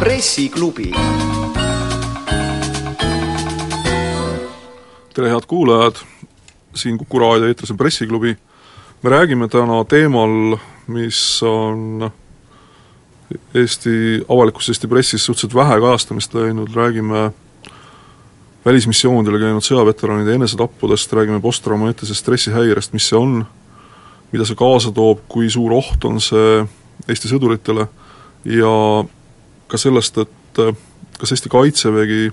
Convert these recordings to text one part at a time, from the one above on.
Pressiklubi. tere, head kuulajad, siin Kuku raadio eetris on Pressiklubi. me räägime täna teemal, mis on Eesti avalikus Eesti pressis suhteliselt vähe kajastamist leidnud, räägime välismissioonidel käinud sõjaveteranide enesetappudest, räägime posttraumaatilisest stressihäirest, mis see on, mida see kaasa toob, kui suur oht on see Eesti sõduritele ja ka sellest, et äh, kas Eesti Kaitsevägi,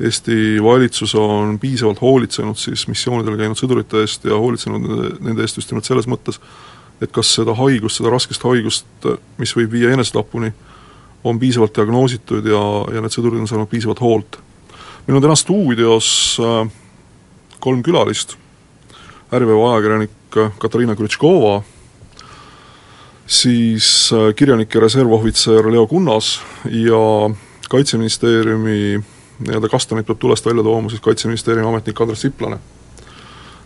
Eesti valitsus on piisavalt hoolitsenud siis missioonidel käinud sõdurite eest ja hoolitsenud nende, nende eest just nimelt selles mõttes, et kas seda haigust, seda raskest haigust, mis võib viia enesetapuni, on piisavalt diagnoositud ja, ja need sõdurid on saanud piisavalt hoolt. Meil on täna stuudios äh, kolm külalist, Äripäeva ajakirjanik Katariina Krutškova, siis äh, kirjanik ja reservohvitser Leo Kunnas ja Kaitseministeeriumi nii-öelda kastanid peab tulest välja tooma siis Kaitseministeeriumi ametnik Andres Siplane.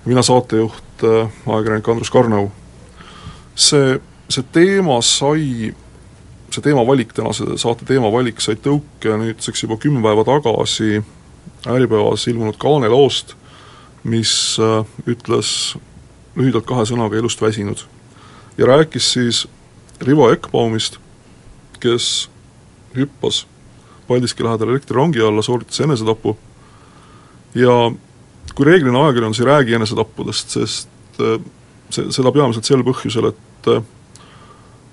mina saatejuht, äh, ajakirjanik Andrus Karnau. see, see teema sai, see teemavalik, tänase saate teemavalik sai tõuke nüüdseks juba kümme päeva tagasi Äripäevas ilmunud kaaneloost, mis äh, ütles lühidalt kahe sõnaga elust väsinud ja rääkis siis Rivo Ekbaumist, kes hüppas Paldiski lähedal elektrirongi alla, sooritas enesetapu. Ja kui reeglina ajakirjandus ei räägi enesetappudest, sest äh, see, seda peamiselt sel põhjusel, et äh,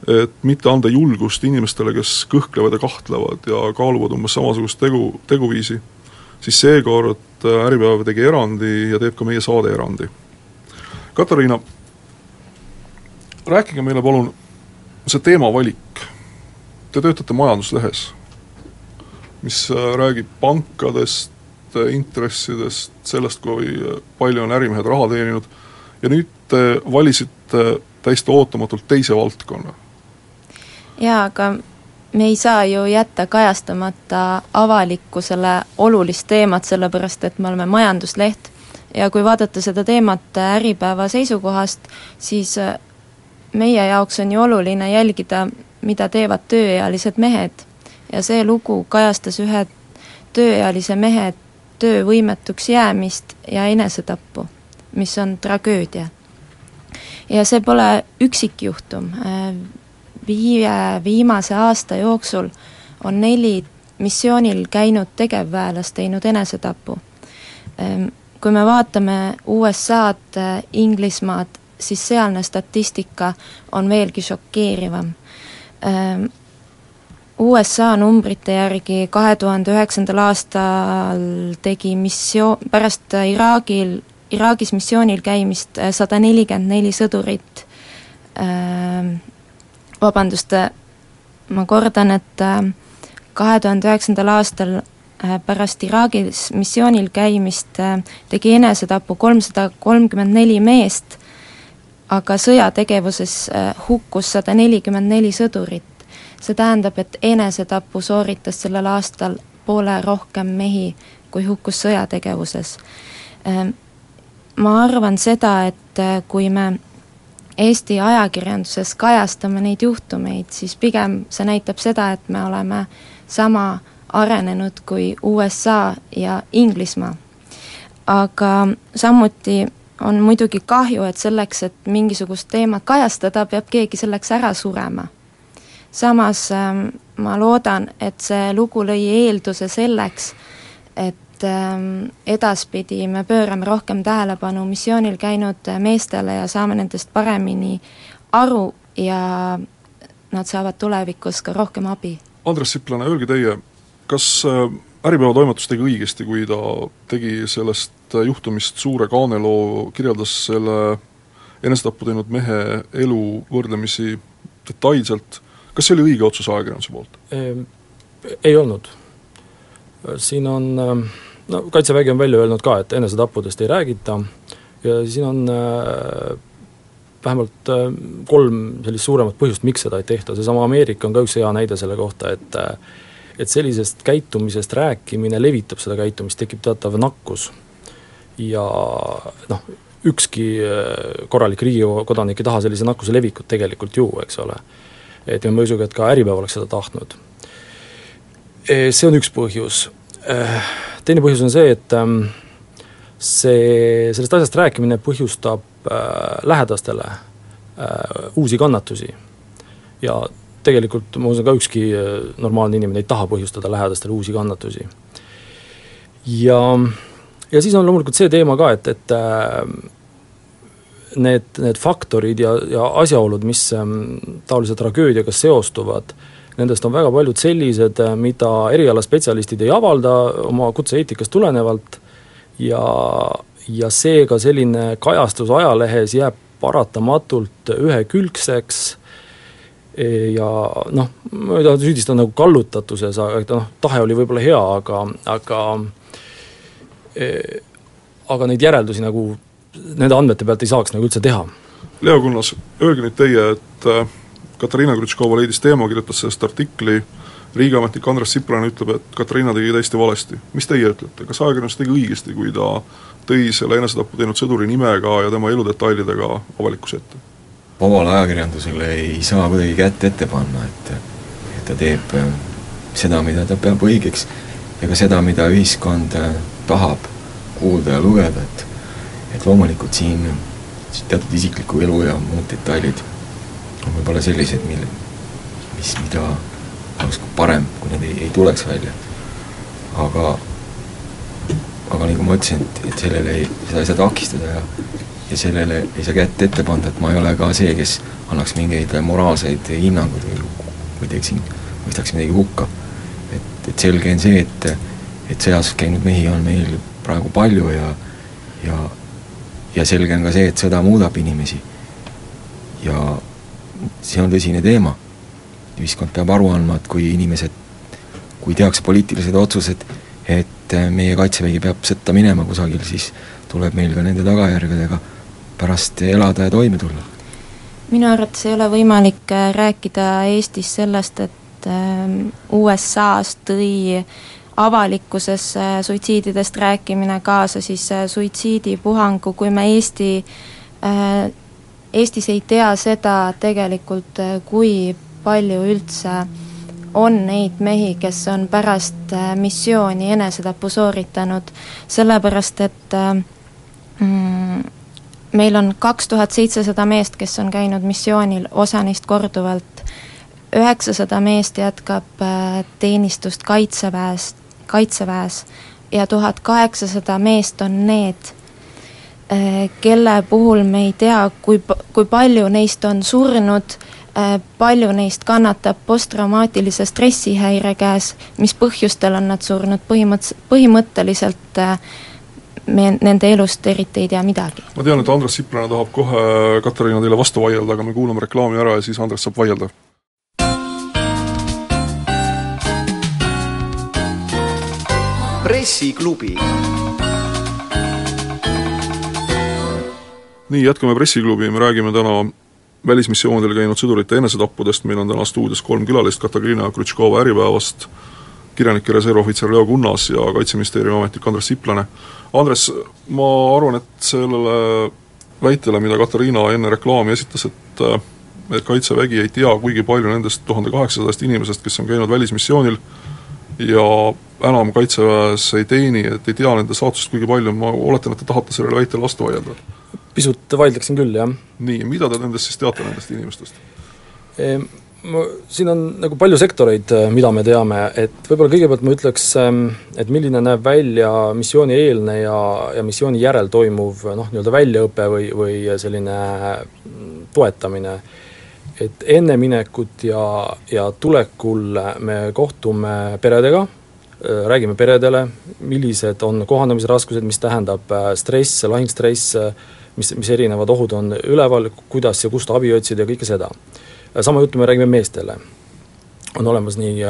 et mitte anda julgust inimestele, kes kõhklevad ja kahtlevad ja kaaluvad umbes samasugust tegu, teguviisi, siis seekord äh, Äripäev tegi erandi ja teeb ka meie saade erandi. Katariina, rääkige meile palun see teemavalik, te töötate majanduslehes, mis äh, räägib pankadest, äh, intressidest, sellest, kui palju on ärimehed raha teeninud, ja nüüd te valisite täiesti ootamatult teise valdkonna. jaa, aga me ei saa ju jätta kajastamata avalikkusele olulist teemat, sellepärast et me oleme majandusleht ja kui vaadata seda teemat Äripäeva seisukohast, siis äh, meie jaoks on ju oluline jälgida, mida teevad tööealised mehed. ja see lugu kajastas ühe tööealise mehe töövõimetuks jäämist ja enesetappu, mis on tragöödia. ja see pole üksikjuhtum, viie viimase aasta jooksul on neli missioonil käinud tegevväelast teinud enesetapu. Kui me vaatame USA-d, Inglismaad, siis sealne statistika on veelgi šokeerivam. USA numbrite järgi kahe tuhande üheksandal aastal tegi missioon, pärast Iraagil, Iraagis missioonil käimist sada nelikümmend neli sõdurit, vabandust, ma kordan, et kahe tuhande üheksandal aastal pärast Iraagis missioonil käimist tegi enesetapu kolmsada kolmkümmend neli meest aga sõjategevuses äh, hukkus sada nelikümmend neli sõdurit. see tähendab, et enesetapu sooritas sellel aastal poole rohkem mehi, kui hukkus sõjategevuses. Ma arvan seda, et äh, kui me Eesti ajakirjanduses kajastame neid juhtumeid, siis pigem see näitab seda, et me oleme sama arenenud kui USA ja Inglismaa. aga samuti on muidugi kahju, et selleks, et mingisugust teemat kajastada, peab keegi selleks ära surema. samas ähm, ma loodan, et see lugu lõi eelduse selleks, et ähm, edaspidi me pöörame rohkem tähelepanu missioonil käinud meestele ja saame nendest paremini aru ja nad saavad tulevikus ka rohkem abi. Andres Siplane, öelge teie, kas äh, Äripäeva toimetus tegi õigesti, kui ta tegi sellest juhtumist suure kaaneloo, kirjeldas selle enesetappu teinud mehe elu võrdlemisi detailselt, kas see oli õige otsus ajakirjanduse poolt? Ei olnud. siin on, no Kaitsevägi on välja öelnud ka, et enesetappudest ei räägita ja siin on äh, vähemalt äh, kolm sellist suuremat põhjust, miks seda ei tehta, seesama Ameerika on ka üks hea näide selle kohta, et äh, et sellisest käitumisest rääkimine levitab seda käitumist, tekib teatav nakkus. ja noh, ükski äh, korralik Riigikogu kodanik ei taha sellise nakkuse levikut tegelikult ju, eks ole. et ja ma ei usu ka, et ka Äripäev oleks seda tahtnud. E, see on üks põhjus. Äh, teine põhjus on see, et ähm, see, sellest asjast rääkimine põhjustab äh, lähedastele uusi kannatusi. ja tegelikult ma usun ka ükski normaalne inimene ei taha põhjustada lähedastele uusi kannatusi. ja ja siis on loomulikult see teema ka, et, et äh, need, need faktorid ja, ja asjaolud, mis ähm, taolise tragöödiaga seostuvad, nendest on väga paljud sellised, äh, mida erialaspetsialistid ei avalda oma kutse-eetikast tulenevalt ja, ja seega selline kajastus ajalehes jääb paratamatult ühekülgseks e, ja noh, ma ei taha süüdistada nagu kallutatuses, aga noh, tahe oli võib-olla hea, aga, aga aga neid järeldusi nagu nende andmete pealt ei saaks nagu üldse teha. Leo Kunnas, öelge nüüd teie, et äh, Katariina Krutškova leidis teema, kirjutas sellest artikli, riigiametnik Andres Siprane ütleb, et Katariina tegi täiesti valesti. mis teie ütlete, kas ajakirjandus tegi õigesti, kui ta tõi selle enesetappu teinud sõduri nimega ja tema eludetailidega avalikkuse ette? vabale ajakirjandusele ei saa kuidagi kätt ette panna, et et ta teeb äh, seda, mida ta peab õigeks ja ka seda, mida ühiskond äh, tahab kuulda ja lugeda, et et loomulikult siin teatud isikliku elu ja muud detailid on võib-olla sellised, mille, mis, mida oleks parem, kui need ei, ei tuleks välja. aga, aga nagu ma ütlesin, et, et sellele ei, seda ei saa takistada ja ja sellele ei saa kätt ette panna, et ma ei ole ka see, kes annaks mingeid moraalseid hinnanguid või, või teeksin, mõistaks midagi hukka. et, et selge on see, et et sõjas käinud mehi on meil praegu palju ja ja, ja selge on ka see, et sõda muudab inimesi. ja see on tõsine teema. ühiskond peab aru andma, et kui inimesed, kui tehakse poliitilised otsused, et meie Kaitsevägi peab sõtta minema kusagil, siis tuleb meil ka nende tagajärgedega pärast elada ja toime tulla. minu arvates ei ole võimalik rääkida Eestis sellest, et ähm, USA-s tõi avalikkuses suitsiididest rääkimine kaasa siis äh, suitsiidipuhangu, kui me Eesti, äh, Eestis ei tea seda tegelikult, äh, kui palju üldse on neid mehi, kes on pärast missiooni enesetapu sooritanud, sellepärast et mm, meil on kaks tuhat seitsesada meest, kes on käinud missioonil, osa neist korduvalt, üheksasada meest jätkab teenistust Kaitseväest, Kaitseväes ja tuhat kaheksasada meest on need, kelle puhul me ei tea, kui, kui palju neist on surnud, eh, palju neist kannatab posttraumaatilise stressihäire käes, mis põhjustel on nad surnud, põhimõttes, põhimõtteliselt eh, me nende elust eriti ei tea midagi. ma tean, et Andres Siplane tahab kohe Katariina teile vastu vaielda, aga me kuulame reklaami ära ja siis Andres saab vaielda pressiklubi. Nii, jätkame Pressiklubi, me räägime täna välismissioonidel käinud sõdurite enesetappudest, meil on täna stuudios kolm külalist, Katariina Krutškova Äripäevast, kirjanik ja reservohvitser Leo Kunnas ja Kaitseministeeriumi ametnik Andres Siplane. Andres, ma arvan, et sellele väitele, mida Katariina enne reklaami esitas, et et Kaitsevägi ei tea kuigi palju nendest tuhande kaheksasajast inimesest, kes on käinud välismissioonil, ja enam Kaitseväes ei teeni, et ei tea nende saatusest kuigi palju, ma oletan, et te tahate sellele väitele vastu vaielda? Pisut vaidleksin küll, jah. nii, mida te nendest siis teate, nendest inimestest e,? Ma, siin on nagu palju sektoreid, eh, mida me teame, et võib-olla kõigepealt ma ütleks, ehm, et milline näeb välja missioonieelne ja, ja missiooni järel toimuv noh, nii-öelda väljaõpe või, või selline mm, toetamine et enne minekut ja, ja tulekul me kohtume peredega, äh, räägime peredele, millised on kohanemisraskused, mis tähendab äh, stress, lahingstress, äh, mis, mis erinevad ohud on üleval, kuidas ja kust abi otsida ja kõike seda. sama juttu me räägime meestele. on olemas nii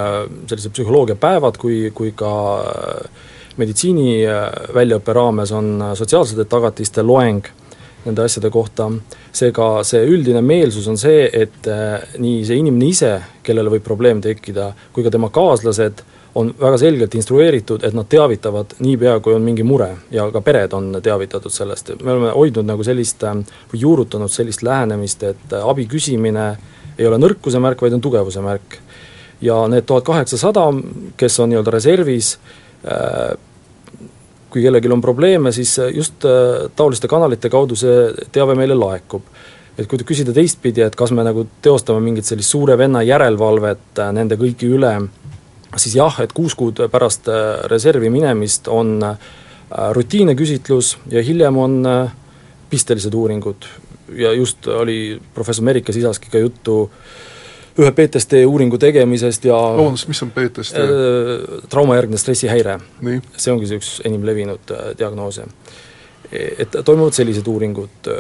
sellised psühholoogiapäevad kui, kui ka meditsiini väljaõppe raames on sotsiaalsete tagatiste loeng nende asjade kohta, seega see üldine meelsus on see, et äh, nii see inimene ise, kellele võib probleem tekkida, kui ka tema kaaslased on väga selgelt instrueeritud, et nad teavitavad niipea, kui on mingi mure ja ka pered on teavitatud sellest, me oleme hoidnud nagu sellist või juurutanud sellist lähenemist, et abi küsimine ei ole nõrkuse märk, vaid on tugevuse märk. ja need tuhat kaheksasada, kes on nii-öelda reservis, kui kellelgi on probleeme, siis just taoliste kanalite kaudu see teave meile laekub et kui küsida teistpidi, et kas me nagu teostame mingit sellist suure venna järelevalvet nende kõigi üle, siis jah, et kuus kuud pärast äh, reservi minemist on äh, rutiinne küsitlus ja hiljem on äh, pistelised uuringud ja just oli professor Merike Sisaski ka juttu ühe PTSD uuringu tegemisest ja vabandust, mis on PTSD traumajärgne stressihäire. see ongi see üks enim levinud diagnoose. et toimuvad sellised uuringud,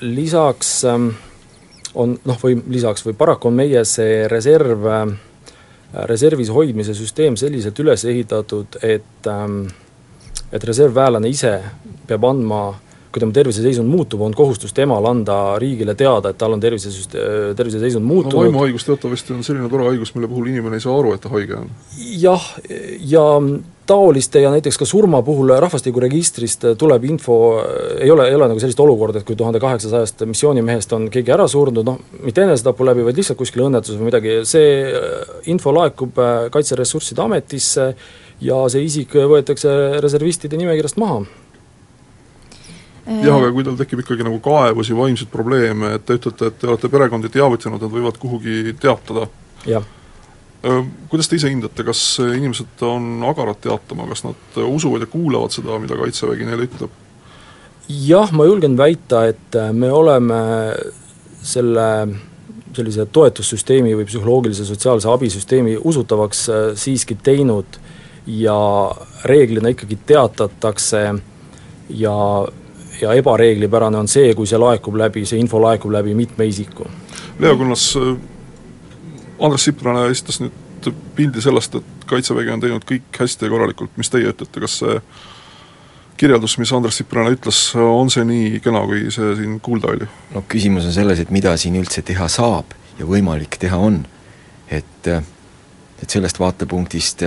lisaks äh, on noh, või lisaks või paraku on meie see reserv äh, reservis hoidmise süsteem selliselt üles ehitatud, et ähm, et reservväelane ise peab andma kui tema terviseseisund muutub, on kohustus temal anda riigile teada, et tal on tervisesüst-, terviseseisund muutunud no vaimuhaigus teatavasti on selline tore haigus, mille puhul inimene ei saa aru, et ta haige on. jah, ja taoliste ja näiteks ka surma puhul rahvastikuregistrist tuleb info, ei ole, ei ole nagu sellist olukorda, et kui tuhande kaheksasajast missioonimehest on keegi ära surnud, noh, mitte enesetapu läbi, vaid lihtsalt kuskil õnnetuses või midagi, see info laekub Kaitseressursside Ametisse ja see isik võetakse reservistide nimekirjast maha. Jah, aga kui tal tekib ikkagi nagu kaebusi, vaimseid probleeme, et te ütlete, et te olete perekondi teavitanud, nad võivad kuhugi teatada. Kuidas te ise hindate, kas inimesed on agarad teatama, kas nad usuvad ja kuulavad seda, mida Kaitsevägi neile ütleb? jah, ma julgen väita, et me oleme selle sellise toetussüsteemi või psühholoogilise sotsiaalse abisüsteemi usutavaks siiski teinud ja reeglina ikkagi teatatakse ja ja ebareeglipärane on see, kui see laekub läbi, see info laekub läbi mitme isiku. Leo Kunnas, äh, Andres Siprane esitas nüüd pildi sellest, et Kaitsevägi on teinud kõik hästi ja korralikult, mis teie ütlete, kas see kirjeldus, mis Andres Siprane ütles, on see nii kena, kui see siin kuulda oli? no küsimus on selles, et mida siin üldse teha saab ja võimalik teha on. et, et sellest vaatepunktist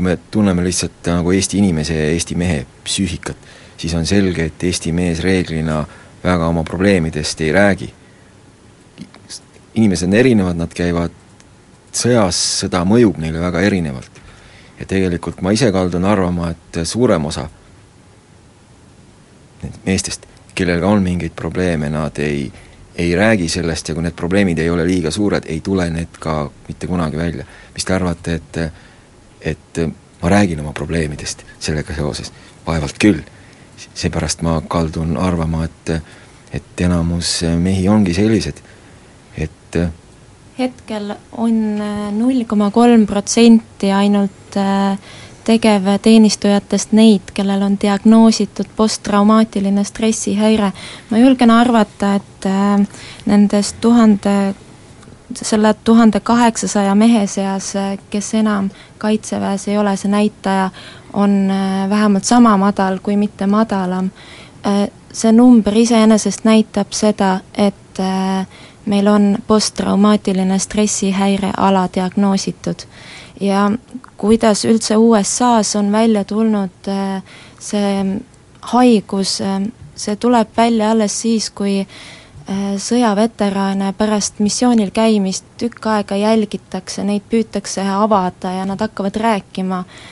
kui me tunneme lihtsalt nagu Eesti inimese ja Eesti mehe psüühikat, siis on selge, et Eesti mees reeglina väga oma probleemidest ei räägi. Inimesed on erinevad, nad käivad sõjas, sõda mõjub neile väga erinevalt. ja tegelikult ma ise kaldun arvama, et suurem osa meestest, kellel on mingeid probleeme, nad ei, ei räägi sellest ja kui need probleemid ei ole liiga suured, ei tule need ka mitte kunagi välja. mis te arvate, et et ma räägin oma probleemidest sellega seoses? vaevalt küll seepärast ma kaldun arvama, et et enamus mehi ongi sellised, et hetkel on null koma kolm protsenti ainult äh, tegevteenistujatest neid, kellel on diagnoositud posttraumaatiline stressihäire. ma julgen arvata, et nendest tuhande selle tuhande kaheksasaja mehe seas, kes enam Kaitseväes ei ole, see näitaja on äh, vähemalt sama madal, kui mitte madalam. See number iseenesest näitab seda, et äh, meil on posttraumaatiline stressihäire aladiagnoositud. ja kuidas üldse USA-s on välja tulnud see haigus, see tuleb välja alles siis, kui sõjaveteraane pärast missioonil käimist tükk aega jälgitakse, neid püütakse avada ja nad hakkavad rääkima äh,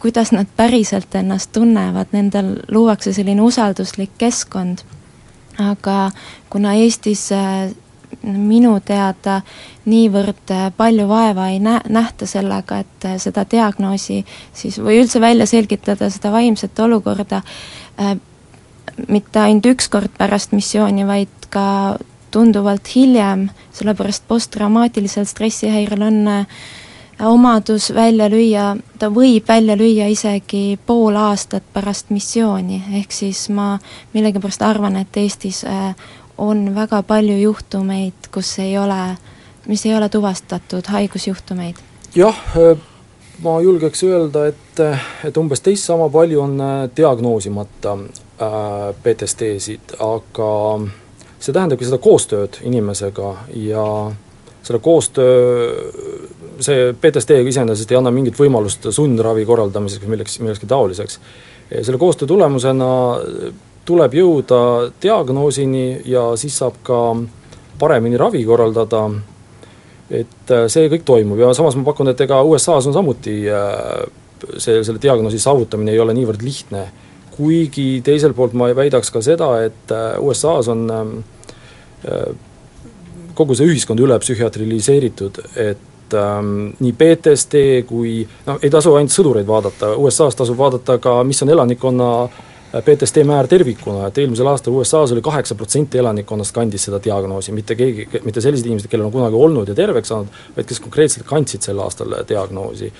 kuidas nad päriselt ennast tunnevad, nendel luuakse selline usalduslik keskkond. Aga kuna Eestis äh, minu teada niivõrd äh, palju vaeva ei nä-, nähta sellega, et äh, seda diagnoosi siis või üldse välja selgitada seda vaimset olukorda äh, mitte ainult üks kord pärast missiooni, vaid ka tunduvalt hiljem, sellepärast posttraumaatilisel stressihäirel on äh, omadus välja lüüa, ta võib välja lüüa isegi pool aastat pärast missiooni, ehk siis ma millegipärast arvan, et Eestis äh, on väga palju juhtumeid, kus ei ole, mis ei ole tuvastatud haigusjuhtumeid. jah, äh, ma julgeks öelda, et, et umbes teist sama palju on äh, diagnoosimata äh, PTSD-sid, aga see tähendabki seda koostööd inimesega ja selle koostöö, see PTSD iseenesest ei anna mingit võimalust sundravi korraldamiseks või milleks, millekski taoliseks. selle koostöö tulemusena tuleb jõuda diagnoosini ja siis saab ka paremini ravi korraldada, et see kõik toimub ja samas ma pakun, et ega USA-s on samuti see, selle diagnoosi saavutamine ei ole niivõrd lihtne kuigi teiselt poolt ma väidaks ka seda, et äh, USA-s on äh, kogu see ühiskond üle psühhiatriliseeritud, et ähm, nii PTSD kui noh, ei tasu ainult sõdureid vaadata, USA-s tasub vaadata ka, mis on elanikkonna äh, PTSD määr tervikuna, et eelmisel aastal USA-s oli kaheksa protsenti elanikkonnast kandis seda diagnoosi, mitte keegi, mitte sellised inimesed, kellel on kunagi olnud ja terveks saanud, vaid kes konkreetselt kandsid sel aastal diagnoosi.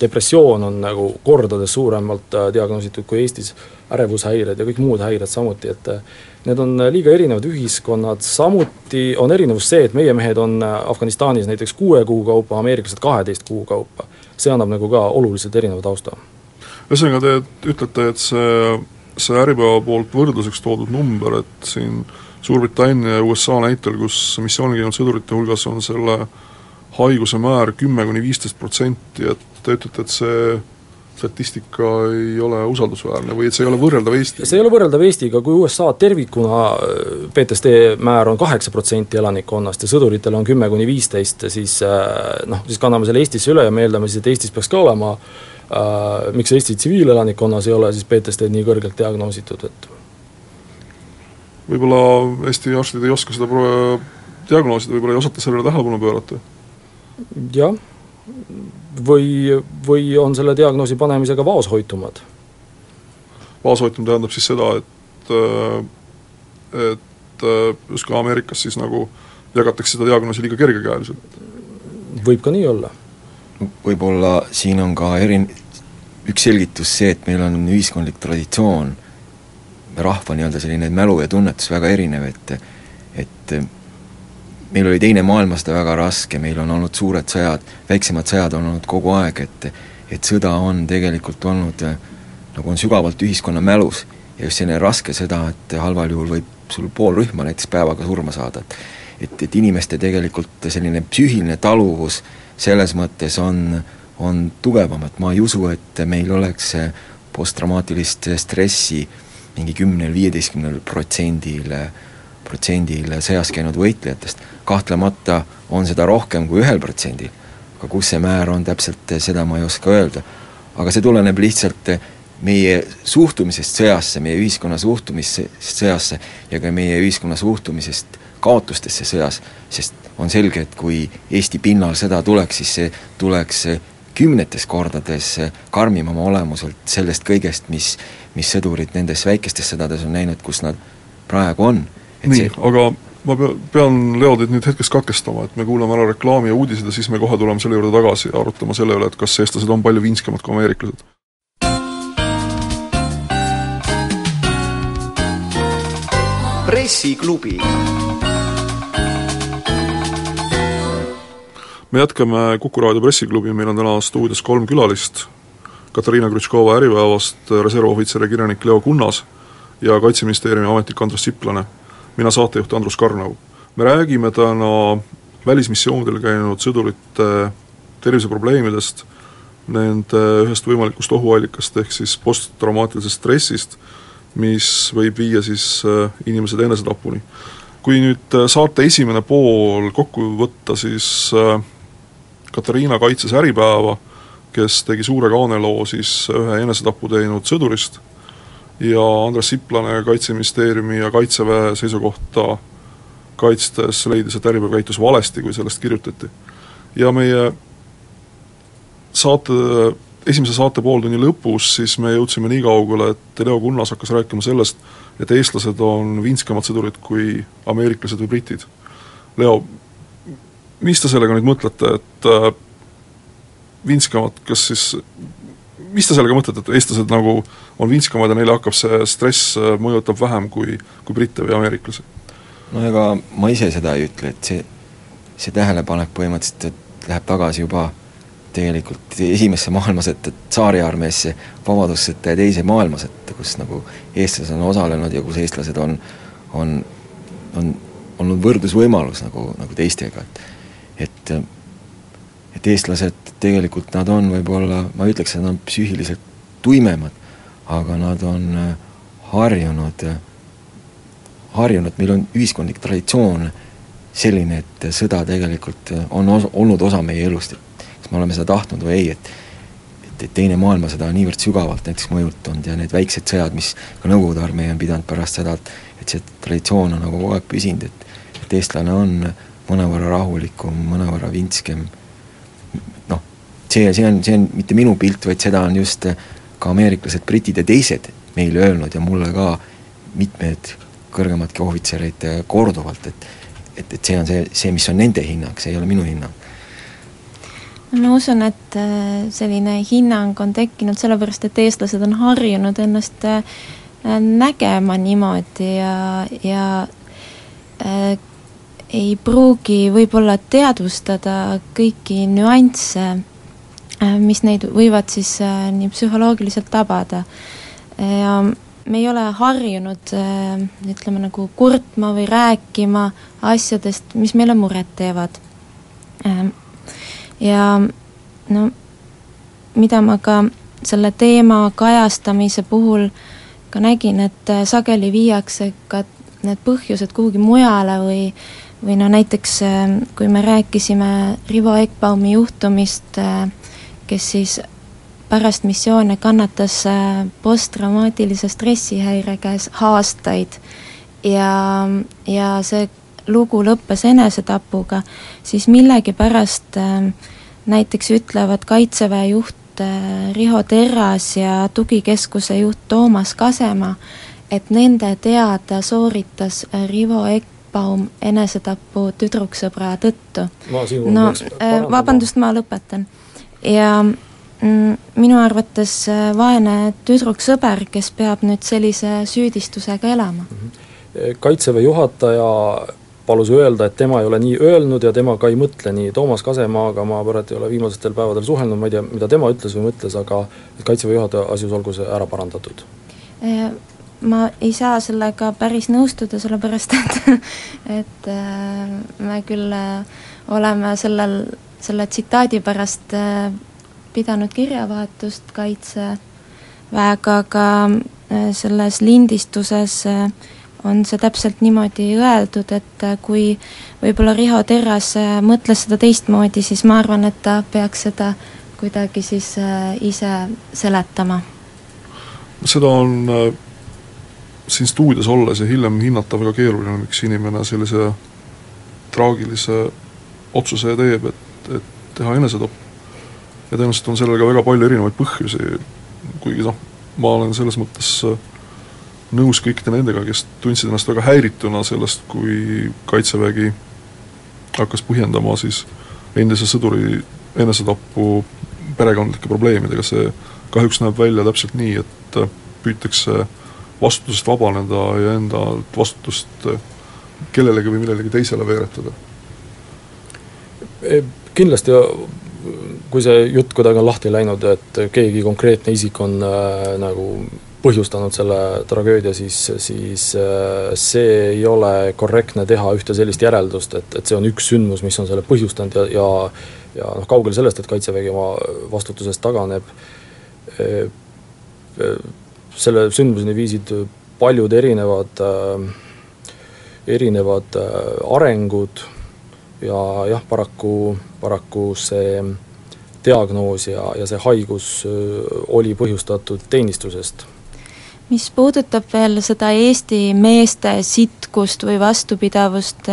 depressioon on nagu kordades suuremalt äh, diagnoositud kui Eestis, ärevushäired ja kõik muud häired samuti, et äh, need on liiga erinevad ühiskonnad, samuti on erinevus see, et meie mehed on äh, Afganistanis näiteks kuue kuu kaupa, ameeriklased kaheteist kuu kaupa. see annab nagu ka oluliselt erineva tausta. Ühesõnaga, te ütlete, et see, see Äripäeva poolt võrdluseks toodud number, et siin Suurbritannia ja USA näitel, kus missioonil käinud sõdurite hulgas on selle haiguse määr kümme kuni viisteist protsenti, et te ütlete, et see statistika ei ole usaldusväärne või et see ei ole võrreldav Eestiga? see ei ole võrreldav Eestiga, kui USA tervikuna PTSD määr on kaheksa protsenti elanikkonnast ja sõduritel on kümme kuni viisteist, siis noh, siis kanname selle Eestisse üle ja me eeldame siis, et Eestis peaks ka olema äh, miks Eesti tsiviilelanikkonnas ei ole siis PTSD-d nii kõrgelt diagnoositud, et võib-olla Eesti arstid ei oska seda diagnoosida, võib-olla ei osata sellele tähelepanu pöörata? jah, või, või on selle diagnoosi panemisega vaoshoitumad. vaoshoitum tähendab siis seda, et et just ka Ameerikas siis nagu jagatakse seda diagnoosi liiga kergekäeliselt? võib ka nii olla. võib-olla siin on ka eri, üks selgitus see, et meil on ühiskondlik traditsioon, rahva nii-öelda selline mälu ja tunnetus väga erinev, et et meil oli Teine maailmasõda väga raske, meil on olnud suured sõjad, väiksemad sõjad on olnud kogu aeg, et et sõda on tegelikult olnud nagu on sügavalt ühiskonna mälus ja just selline raske sõda, et halval juhul võib sul pool rühma näiteks päevaga surma saada, et et, et inimeste tegelikult selline psüühiline taluvus selles mõttes on on tugevam, et ma ei usu, et meil oleks posttraumaatilist stressi mingi kümnel-viieteistkümnel protsendil, protsendil sõjas käinud võitlejatest. kahtlemata on seda rohkem kui ühel protsendil, aga kus see määr on täpselt, seda ma ei oska öelda. aga see tuleneb lihtsalt meie suhtumisest sõjasse, meie ühiskonna suhtumisest sõjasse ja ka meie ühiskonna suhtumisest kaotustesse sõjas, sest on selge, et kui Eesti pinnal sõda tuleks, siis see tuleks kümnetes kordades karmim oma olemuselt sellest kõigest, mis, mis sõdurid nendes väikestes sõdades on näinud, kus nad praegu on. Nii see..., aga ma pea, pean Leo teid nüüd hetkeks katkestama, et me kuulame ära reklaami ja uudised ja siis me kohe tuleme selle juurde tagasi ja arutame selle üle, et kas eestlased on palju vinskemad kui ameeriklased. pressiklubi me jätkame Kuku raadio pressiklubi, meil on täna stuudios kolm külalist, Katariina Krutškova Äripäevast, reservohvitser ja kirjanik Leo Kunnas ja Kaitseministeeriumi ametnik Andrus Siplane, mina saatejuht Andrus Karnau. me räägime täna välismissioonidel käinud sõdurite terviseprobleemidest, nende ühest võimalikust ohuallikast, ehk siis posttraumaatilisest stressist, mis võib viia siis äh, inimesed enesetapuni. kui nüüd äh, saate esimene pool kokku võtta, siis äh, Katariina kaitses Äripäeva, kes tegi suure kaaneloo siis ühe enesetapu teinud sõdurist ja Andres Siplane Kaitseministeeriumi ja Kaitseväe seisukohta kaitstes leidis, et Äripäev käitus valesti, kui sellest kirjutati. ja meie saate, esimese saate pooltunni lõpus siis me jõudsime nii kaugele, et Leo Kunnas hakkas rääkima sellest, et eestlased on vinskemad sõdurid kui ameeriklased või britid. Leo, mis te sellega nüüd mõtlete, et äh, vintskamad, kas siis, mis te sellega mõtlete, et eestlased nagu on vintskamad ja neile hakkab see stress äh, mõjutab vähem kui, kui britte või ameeriklasi? no ega ma ise seda ei ütle, et see, see tähelepanek põhimõtteliselt läheb tagasi juba tegelikult esimesse maailmasõtta, tsaariarmeesse, vabadussõtta ja teise maailmasõtta, kus nagu eestlased on osalenud ja kus eestlased on, on, on olnud võrdlusvõimalus nagu, nagu teistega, et et et eestlased tegelikult nad on võib-olla, ma ei ütleks, et nad on psüühiliselt tuimemad, aga nad on harjunud, harjunud, meil on ühiskondlik traditsioon selline, et sõda tegelikult on os-, olnud osa meie elust, et me oleme seda tahtnud või ei, et et, Teine maailmasõda on niivõrd sügavalt näiteks mõjutanud ja need väiksed sõjad, mis ka Nõukogude armee on pidanud pärast seda, et et see traditsioon on nagu kogu aeg püsinud, et et eestlane on mõnevõrra rahulikum, mõnevõrra vintskem, see, see on, see on mitte minu pilt, vaid seda on just ka ameeriklased, britid ja teised meile öelnud ja mulle ka mitmed kõrgemadki ohvitserid korduvalt, et et, et see on see, see, mis on nende hinnang, see ei ole minu hinnang. Ma usun, et äh, selline hinnang on tekkinud sellepärast, et eestlased on harjunud ennast äh, nägema niimoodi ja, ja äh, ei pruugi võib-olla teadvustada kõiki nüansse äh,, mis neid võivad siis äh, nii psühholoogiliselt tabada. ja me ei ole harjunud äh, ütleme nagu kurtma või rääkima asjadest, mis meile muret teevad äh, ja no mida ma ka selle teema kajastamise puhul ka nägin, et äh, sageli viiakse ka need põhjused kuhugi mujale või või no näiteks äh, kui me rääkisime Rivo Ekbaumi juhtumist, äh, kes siis pärast missioone kannatas posttraumaatilise stressihäire käes aastaid ja, ja see lugu lõppes enesetapuga, siis millegipärast äh, näiteks ütlevad Kaitseväe juht äh, Riho Terras ja tugikeskuse juht Toomas Kasema, et nende teada sooritas äh, Rivo Ekbaum enesetapu tüdruksõbra tõttu. no vabandust, ma lõpetan. Ja mm, minu arvates vaene tüdruksõber, kes peab nüüd sellise süüdistusega elama. Mhm. kaitseväe juhataja palus öelda, et tema ei ole nii öelnud ja tema ka ei mõtle nii, Toomas Kasemaaga ma pärast ei ole viimastel päevadel suhelnud, ma ei tea, mida tema ütles või mõtles, aga Kaitseväe juhataja asjus olgu see ära parandatud. Äh, ma ei saa sellega päris nõustuda, sellepärast et et äh, me küll äh, oleme sellel, selle tsitaadi pärast pidanud kirjavahetust Kaitseväega, aga selles lindistuses äh, on see täpselt niimoodi öeldud, et äh, kui võib-olla Riho Terras äh, mõtles seda teistmoodi, siis ma arvan, et ta peaks seda kuidagi siis äh, ise seletama. seda on siin stuudios olles ja hiljem hinnata väga keeruline, miks inimene sellise traagilise otsuse teeb, et teha enesetapp. ja tõenäoliselt on sellel ka väga palju erinevaid põhjusi, kuigi noh, ma olen selles mõttes äh, nõus kõikide nendega, kes tundsid ennast väga häirituna sellest, kui Kaitsevägi hakkas põhjendama siis endise sõduri enesetappu perekondlike probleemidega, see kahjuks näeb välja täpselt nii, et püütakse vastutusest vabaneda ja endalt vastutust kellelegi või millelegi teisele veeretada. E, kindlasti kui see jutt kuidagi on lahti läinud, et keegi konkreetne isik on äh, nagu põhjustanud selle tragöödia, siis, siis äh, see ei ole korrektne teha ühte sellist järeldust, et, et see on üks sündmus, mis on selle põhjustanud ja, ja ja noh, kaugel sellest, et Kaitsevägi oma vastutusest taganeb, äh, äh, selle sündmuseni viisid paljud erinevad, erinevad arengud ja jah, paraku, paraku see diagnoos ja, ja see haigus oli põhjustatud teenistusest mis puudutab veel seda Eesti meeste sitkust või vastupidavust,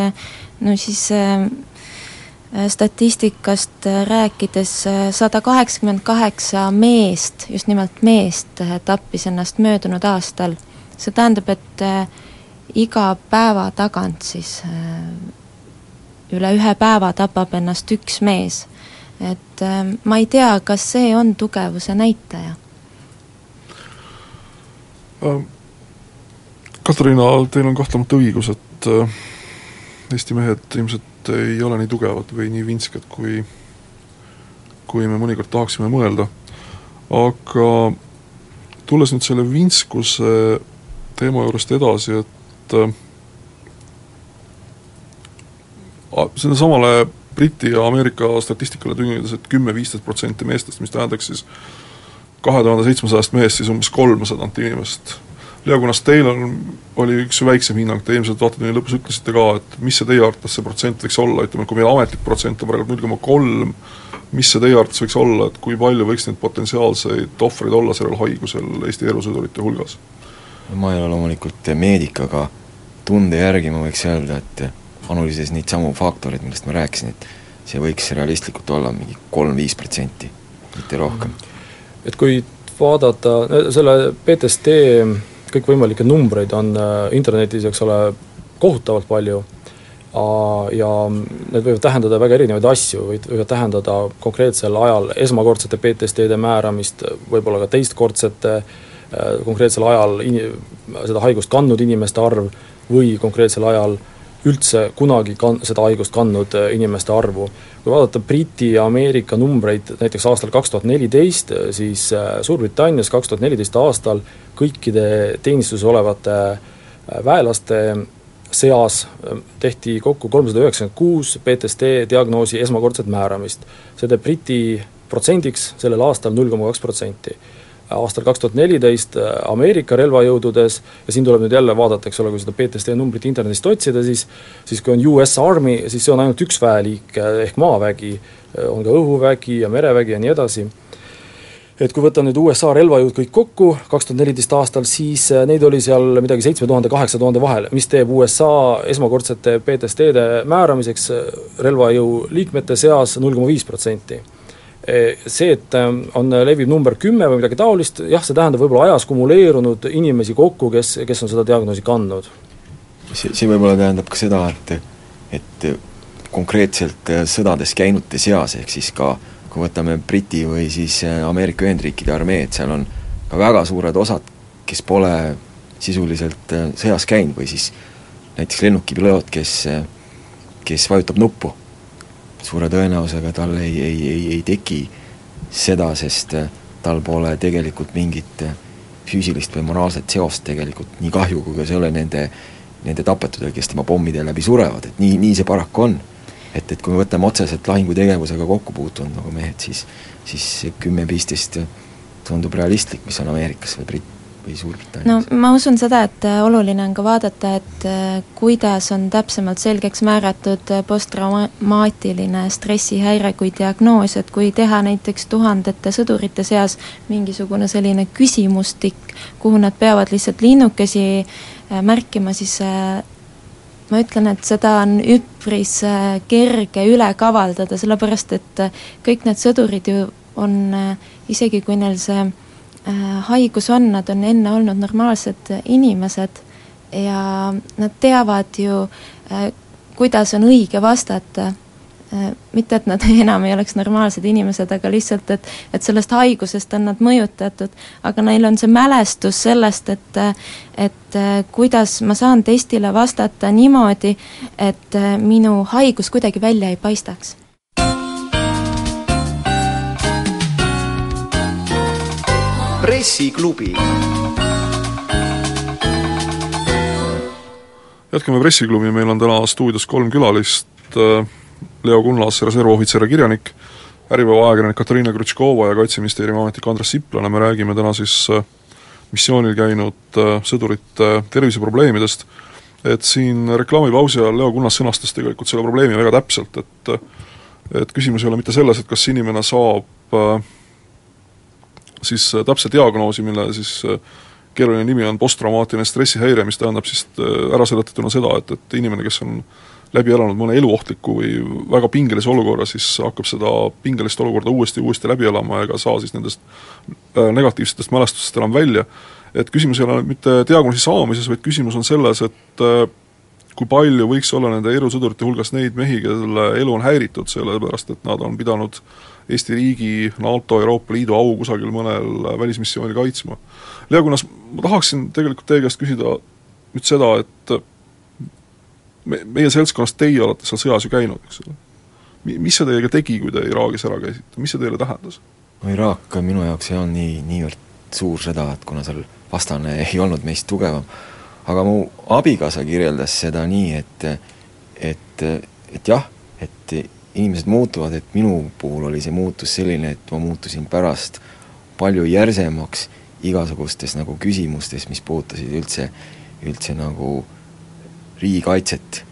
no siis äh, statistikast rääkides sada kaheksakümmend kaheksa meest, just nimelt meest, tappis ennast möödunud aastal. see tähendab, et äh, iga päeva tagant siis äh, üle ühe päeva tapab ennast üks mees. et ma ei tea, kas see on tugevuse näitaja Äh, Katariina, teil on kahtlemata õigus, et äh, Eesti mehed ilmselt ei ole nii tugevad või nii vintsked, kui kui me mõnikord tahaksime mõelda. aga tulles nüüd selle vintskuse teema juurest edasi, et äh, sellele samale Briti ja Ameerika statistikale tuginedes, et kümme-viisteist protsenti meestest, mis tähendaks siis kahe tuhande seitsmesajast mehest siis umbes kolmsadat inimest. Leo, kunas teil on, oli üks väiksem hinnang, te eelmisel vaatetunni lõpus ütlesite ka, et mis see teie arvates see protsent võiks olla, ütleme, kui meil ametlik protsent on praegu null koma kolm, mis see teie arvates võiks olla, et kui palju võiks neid potentsiaalseid ohvreid olla sellel haigusel Eesti erusõdurite hulgas? ma ei ole loomulikult meedik, aga tunde järgi ma võiks öelda, et analüüsides neid samu faktoreid, millest ma rääkisin, et see võiks realistlikult olla mingi kolm-viis protsenti, mitte rohkem. et kui vaadata selle PTSD kõikvõimalikke numbreid on äh, internetis, eks ole, kohutavalt palju ja need võivad tähendada väga erinevaid asju, võivad tähendada konkreetsel ajal esmakordsete PTSD-de määramist, võib-olla ka teistkordsete, äh, konkreetsel ajal in-, seda haigust kandnud inimeste arv või konkreetsel ajal üldse kunagi kan-, seda haigust kandnud äh, inimeste arvu. kui vaadata Briti ja Ameerika numbreid näiteks aastal kaks tuhat neliteist, siis Suurbritannias kaks tuhat neliteist aastal kõikide teenistuses olevate äh, väelaste seas äh, tehti kokku kolmsada üheksakümmend kuus PTSD diagnoosi esmakordset määramist. see teeb Briti protsendiks sellel aastal null koma kaks protsenti. Aastal kaks tuhat neliteist äh, Ameerika relvajõududes ja siin tuleb nüüd jälle vaadata, eks ole, kui seda PTSD numbrit internetist otsida, siis siis kui on US Army, siis see on ainult üks väeliik ehk maavägi, on ka õhuvägi ja merevägi ja nii edasi et kui võtta nüüd USA relvajõud kõik kokku kaks tuhat neliteist aastal, siis äh, neid oli seal midagi seitsme tuhande, kaheksa tuhande vahel, mis teeb USA esmakordsete PTSD-de määramiseks äh, relvajõu liikmete seas null koma viis protsenti. E, see, et äh, on leviv number kümme või midagi taolist, jah, see tähendab võib-olla ajas kumuleerunud inimesi kokku, kes, kes on seda diagnoosi kandnud. see, see võib-olla tähendab ka seda, et et konkreetselt sõdades käinute seas, ehk siis ka kui võtame Briti või siis äh, Ameerika Ühendriikide armeed, seal on ka väga suured osad, kes pole sisuliselt äh, sõjas käinud või siis näiteks lennukipiloot, kes, äh, kes vajutab nuppu. Suure tõenäosusega tal ei, ei, ei, ei teki seda, sest tal pole tegelikult mingit füüsilist või moraalset seost tegelikult, nii kahju, kui ka ole nende, nende tapetudega, kes tema pommide läbi surevad, et nii, nii see paraku on. Et, et kui me võtame otseselt lahingutegevusega kokku puutunud nagu mehed, siis siis kümme-viisteist tundub realistlik, mis on Ameerikas või Brit-, või Suurbritannias? no ma usun seda, et äh, oluline on ka vaadata, et äh, kuidas on täpsemalt selgeks määratud äh, posttraumaatiline stressihäire kui diagnoos, et kui teha näiteks tuhandete sõdurite seas mingisugune selline küsimustik, kuhu nad peavad lihtsalt linnukesi märkima, siis ma ütlen, et seda on üpris kerge üle kavaldada, sellepärast et kõik need sõdurid ju on, isegi kui neil see haigus on, nad on enne olnud normaalsed inimesed ja nad teavad ju, kuidas on õige vastata Äh, mitte, et nad enam ei oleks normaalsed inimesed, aga lihtsalt, et et sellest haigusest on nad mõjutatud, aga neil on see mälestus sellest, et et äh, kuidas ma saan testile vastata niimoodi, et äh, minu haigus kuidagi välja ei paistaks. Pressiklubi. Jätkame Pressiklubi, meil on täna stuudios kolm külalist, Leo Kunnas, reservohvitser ja kirjanik, Äripäeva ajakirjanik Katariina Krutškova ja Kaitseministeeriumi ametnik Andres Siplane, me räägime täna siis äh, missioonil käinud äh, sõdurite terviseprobleemidest, et siin reklaamipausi ajal Leo Kunnas sõnastas tegelikult selle probleemi väga täpselt, et et küsimus ei ole mitte selles, et kas inimene saab äh, siis täpse diagnoosi, mille siis keeruline nimi on posttraumaatiline stressihäire, mis tähendab siis ära seletatuna seda, et, et inimene, kes on läbi elanud mõne eluohtliku või väga pingelise olukorra, siis hakkab seda pingelist olukorda uuesti ja uuesti läbi elama ega saa siis nendest äh, negatiivsetest mälestustest enam välja. et küsimus ei ole mitte diagnoosi saamises, vaid küsimus on selles, et äh, kui palju võiks olla nende erusõdurite hulgas neid mehi, kelle elu on häiritud, sellepärast et nad on pidanud Eesti riigi, NATO, Euroopa Liidu au kusagil mõnel välismissioonil kaitsma. Leo Kunnas, ma tahaksin tegelikult teie käest küsida nüüd seda, et me, meie seltskonnast teie olete seal sõjas ju käinud, eks ole. Mi-, mis see teiega tegi, kui te Iraagis ära käisite, mis see teile tähendas? no Iraak minu jaoks ei olnud nii, niivõrd suur sõda, et kuna seal vastane ei olnud meist tugevam, aga mu abikaasa kirjeldas seda nii, et et, et jah, et inimesed muutuvad, et minu puhul oli see muutus selline, et ma muutusin pärast palju järsemaks igasugustes nagu küsimustes, mis puudutasid üldse, üldse nagu riigikaitset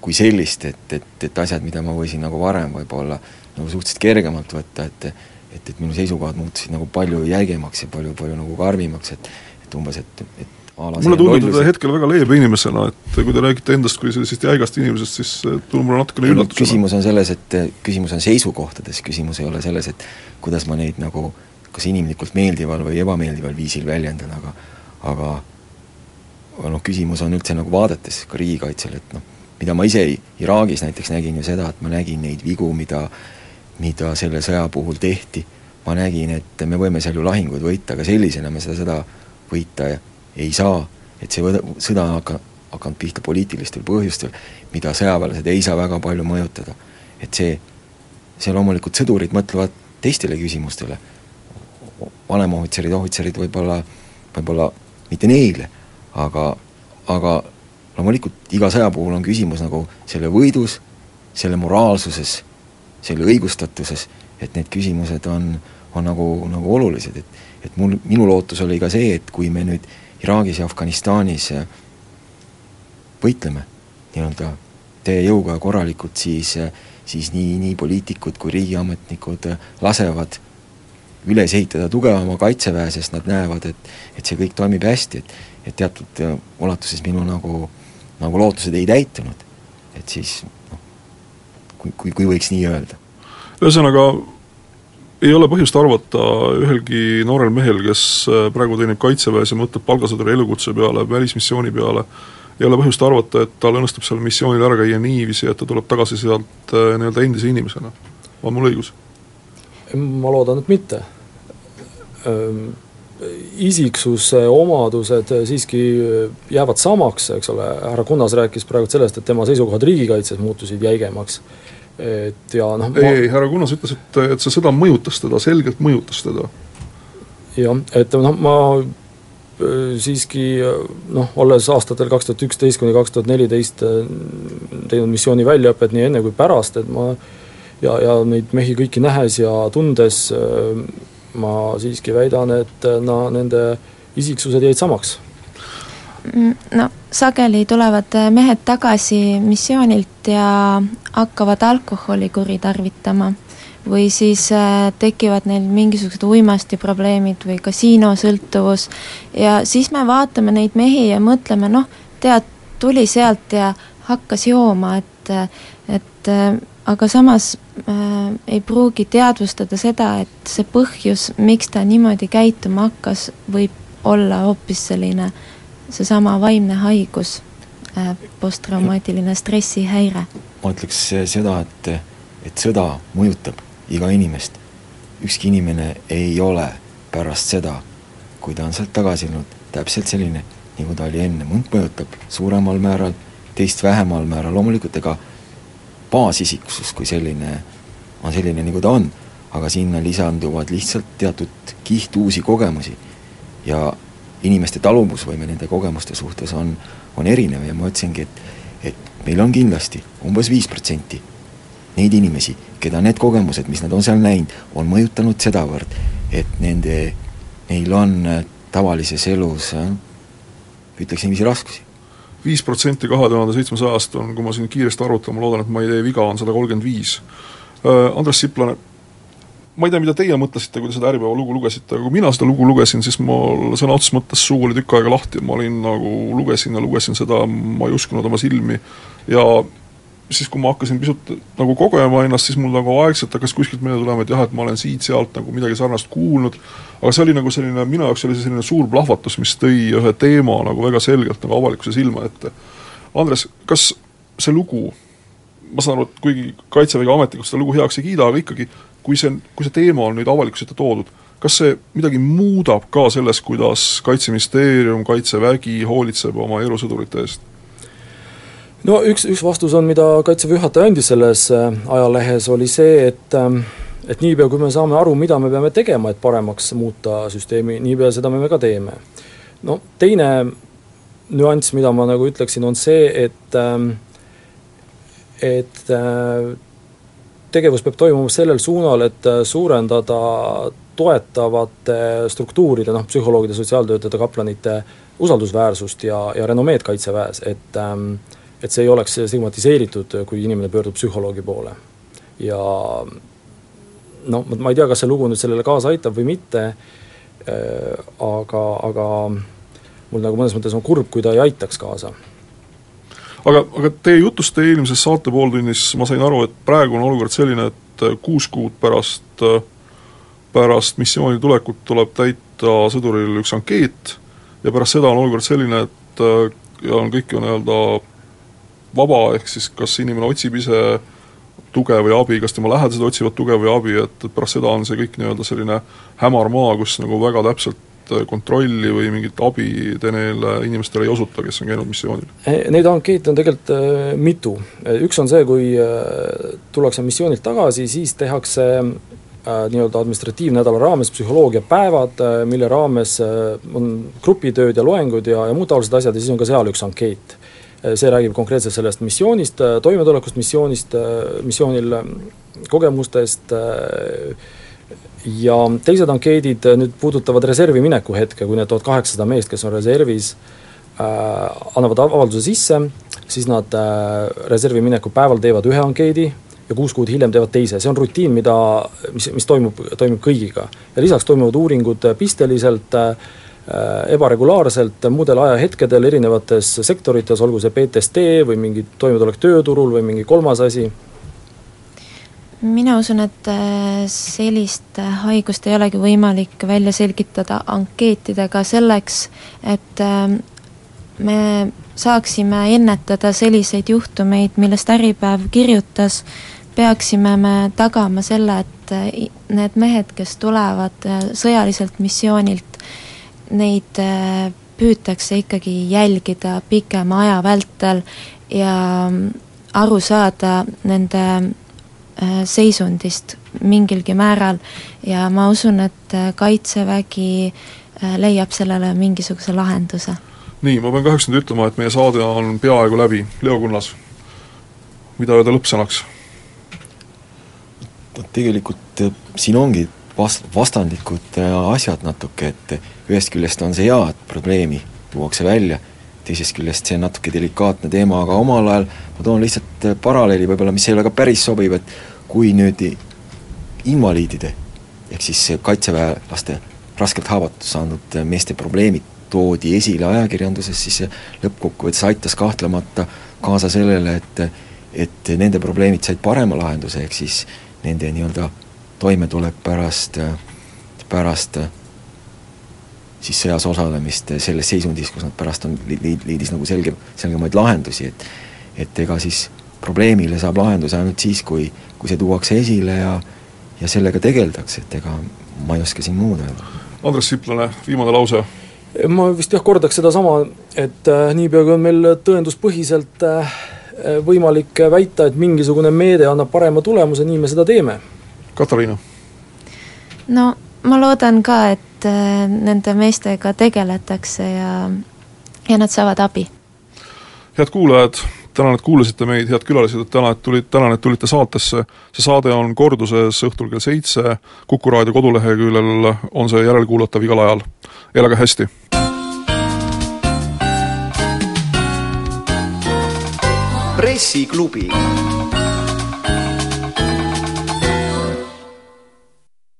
kui sellist, et, et, et asjad, mida ma võisin nagu varem võib-olla nagu suhteliselt kergemalt võtta, et et, et minu seisukohad muutusid nagu palju jäigemaks ja palju, palju nagu karmimaks, et et umbes, et, et mulle tundub teda hetkel väga leebe inimesena, et kui te räägite endast kui sellisest jäigast inimesest, siis tundub mulle natukene üllatusena. küsimus on selles, et küsimus on seisukohtades, küsimus ei ole selles, et kuidas ma neid nagu kas inimlikult meeldival või ebameeldival viisil väljendan, aga aga noh, küsimus on üldse nagu vaadetes ka riigikaitsel, et noh, mida ma ise Iraagis näiteks nägin ju seda, et ma nägin neid vigu, mida mida selle sõja puhul tehti, ma nägin, et me võime seal ju lahinguid võita, aga sellisena me seda sõda võita ei saa, et see võda, sõda on hakka-, hakanud pihta poliitilistel põhjustel, mida sõjaväelased ei saa väga palju mõjutada. et see, see loomulikult sõdurid mõtlevad teistele küsimustele, vanemohvitserid, ohvitserid võib-olla, võib-olla mitte neile, aga, aga loomulikult iga sõja puhul on küsimus nagu selle võidus, selle moraalsuses, selle õigustatuses, et need küsimused on, on nagu, nagu olulised, et et mul, minu lootus oli ka see, et kui me nüüd Iraagis ja Afganistanis võitleme nii-öelda täie jõuga ja korralikult, siis, siis nii, nii poliitikud kui riigiametnikud lasevad üles ehitada tugevama kaitseväe, sest nad näevad, et et see kõik toimib hästi, et et teatud ulatuses minu nagu, nagu lootused ei täitunud. et siis noh, kui, kui, kui võiks nii öelda. ühesõnaga, ei ole põhjust arvata ühelgi noorel mehel, kes äh, praegu teenib Kaitseväes ja mõtleb palgasõduri elukutse peale, välismissiooni peale, ei ole põhjust arvata, et tal õnnestub seal missioonil ära käia niiviisi, et ta tuleb tagasi sealt äh, nii-öelda endise inimesena. on mul õigus? ma loodan, et mitte. Isiksuse omadused siiski jäävad samaks, eks ole, härra Kunnas rääkis praegu sellest, et tema seisukohad riigikaitses muutusid jäigemaks et ja noh ei ma..., ei, härra Kunnas ütles, et, et see sõda mõjutas teda, selgelt mõjutas teda. jah, et noh, ma äh, siiski noh, olles aastatel kaks tuhat üksteist kuni kaks tuhat neliteist äh, teinud missiooni väljaõpet nii enne kui pärast, et ma ja, ja neid mehi kõiki nähes ja tundes äh, ma siiski väidan, et no nende isiksused jäid samaks no sageli tulevad äh, mehed tagasi missioonilt ja hakkavad alkoholi kuritarvitama. Või siis äh, tekivad neil mingisugused uimastiprobleemid või kasiinosõltuvus. Ja siis me vaatame neid mehi ja mõtleme, noh, tead, tuli sealt ja hakkas jooma, et et aga samas äh, ei pruugi teadvustada seda, et see põhjus, miks ta niimoodi käituma hakkas, võib olla hoopis selline äh, seesama vaimne haigus, äh, posttraumaatiline stressihäire? ma ütleks seda, et, et sõda mõjutab iga inimest. ükski inimene ei ole pärast seda, kui ta on sealt tagasi tulnud, täpselt selline, nagu ta oli enne, mõnd mõjutab suuremal määral, teist vähemal määral, loomulikult ega baasisiksus kui selline on selline, nagu ta on, aga sinna lisanduvad lihtsalt teatud kiht uusi kogemusi ja inimeste taluvusvõime nende kogemuste suhtes on, on erinev ja ma ütlesingi, et et meil on kindlasti umbes viis protsenti neid inimesi, keda need kogemused, mis nad on seal näinud, on mõjutanud sedavõrd, et nende, neil on äh, tavalises elus äh, ütleks niiviisi raskusi viis protsenti kahe tuhande seitsmesajast on, kui ma siin kiiresti arvutan, ma loodan, et ma ei tee viga, on sada kolmkümmend viis. Äh, Andres Siplane, ma ei tea, mida teie mõtlesite, kui te seda Äripäeva lugu lugesite, aga kui mina seda lugu lugesin, siis mul sõna otseses mõttes suu oli tükk aega lahti. Ja ma olin nagu, lugesin ja lugesin seda, ma ei uskunud oma silmi. Ja siis, kui ma hakkasin pisut nagu kogema ennast, siis mul nagu aegselt hakkas kuskilt meelde tulema, et jah, et ma olen siit-sealt nagu midagi sarnast kuulnud, aga see oli nagu selline, minu jaoks oli see selline suur plahvatus, mis tõi ühe teema nagu väga selgelt nagu avalikkuse silma ette. Andres, kas see lugu, ma saan aru, et kuigi Kaitsevägi ametnikud seda lugu heaks ei kiida, aga ikkagi kui see, kui see teema on nüüd avalikkuse ette toodud, kas see midagi muudab ka selles, kuidas Kaitseministeerium, Kaitsevägi hoolitseb oma erusõdurite eest? no üks, üks vastus on, mida Kaitseväe juhataja andis selles äh, ajalehes, oli see, et ähm, et niipea, kui me saame aru, mida me peame tegema, et paremaks muuta süsteemi, niipea seda me ka teeme. no teine nüanss, mida ma nagu ütleksin, on see, et ähm, et äh, tegevus peab toimuma sellel suunal, et äh, suurendada toetavate struktuuride, noh, psühholoogide, sotsiaaltöötajate, kaplanite usaldusväärsust ja, ja renomeed Kaitseväes, et ähm, et see ei oleks stigmatiseeritud, kui inimene pöördub psühholoogi poole. ja noh, ma ei tea, kas see lugu nüüd sellele kaasa aitab või mitte, äh, aga, aga mul nagu mõnes mõttes on kurb, kui ta ei aitaks kaasa. Aga, aga teie jutust eelmises saate pooltunnis ma sain aru, et praegu on olukord selline, et kuus kuud pärast, pärast missiooni tulekut tuleb täita sõduril üks ankeet ja pärast seda on olukord selline, et ja on kõik ju nii-öelda vaba, ehk siis kas inimene otsib ise tuge või abi, kas tema lähedased otsivad tuge või abi, et, et pärast seda on see kõik nii-öelda selline hämar maa, kus nagu väga täpselt kontrolli või mingit abi te neile inimestele ei osuta, kes on käinud missioonil? Eh, neid ankeete on tegelikult äh, mitu, üks on see, kui äh, tullakse missioonilt tagasi, siis tehakse äh, nii-öelda administratiivnädala raames psühholoogiapäevad, mille raames on grupitööd ja loengud ja, ja muud taolised asjad ja siis on ka seal üks ankeet Äh, see räägib konkreetselt sellest missioonist, äh, toimetulekust missioonist, äh, missioonil kogemustest ja teised ankeedid nüüd puudutavad reservi mineku hetke, kui need tuhat kaheksasada meest, kes on reservis, annavad avalduse sisse, siis nad reservi mineku päeval teevad ühe ankeedi ja kuus kuud hiljem teevad teise, see on rutiin, mida, mis, mis toimub, toimub kõigiga. ja lisaks toimuvad uuringud pisteliselt äh, Äh, ebaregulaarselt muudel ajahetkedel erinevates sektorites, olgu see PTSD või mingi toimetulek tööturul või mingi kolmas asi? Mina usun, et äh, sellist haigust ei olegi võimalik välja selgitada ankeetidega selleks, et äh, me saaksime ennetada selliseid juhtumeid, millest Äripäev kirjutas, peaksime me tagama selle, et need mehed, kes tulevad sõjaliselt missioonilt, neid äh, püütakse ikkagi jälgida pikema aja vältel ja mm, aru saada nende äh, seisundist mingilgi määral ja ma usun, et äh, Kaitsevägi leiab sellele mingisuguse lahenduse. nii, ma pean kahjuks nüüd ütlema, et meie saade on peaaegu läbi, Leo Kunnas, mida öelda lõppsõnaks? tegelikult siin ongi vast-, vastandlikud asjad natuke, et ühest küljest on see hea, et probleemi tuuakse välja, teisest küljest see on natuke delikaatne teema, aga omal ajal ma toon lihtsalt paralleeli võib-olla, mis ei ole ka päris sobiv, et kui nüüd invaliidide ehk siis kaitseväelaste raskelt haavatud saanud meeste probleemid toodi esile ajakirjanduses, siis see lõppkokkuvõttes aitas kahtlemata kaasa sellele, et et nende probleemid said parema lahenduse, ehk siis nende nii-öelda toimetulek pärast, pärast siis sõjas osalemist selles seisundis, kus nad pärast on, leid-, leidis nagu selge, selgemaid lahendusi, et et ega siis probleemile saab lahenduse ainult siis, kui, kui see tuuakse esile ja ja sellega tegeldakse, et ega ma ei oska siin muud öelda. Andres Siplane, viimane lause. ma vist jah, kordaks sedasama, et äh, niipea, kui on meil tõenduspõhiselt äh, võimalik väita, et mingisugune meede annab parema tulemuse, nii me seda teeme. Katariina? no ma loodan ka, et äh, nende meestega tegeletakse ja, ja nad saavad abi. head kuulajad, tänan, et kuulasite meid, head külalised, et täna, et tulid, tänan, et tulite saatesse. see saade on korduses õhtul kell seitse, Kuku raadio koduleheküljel on see järelkuulatav igal ajal. elage hästi! pressiklubi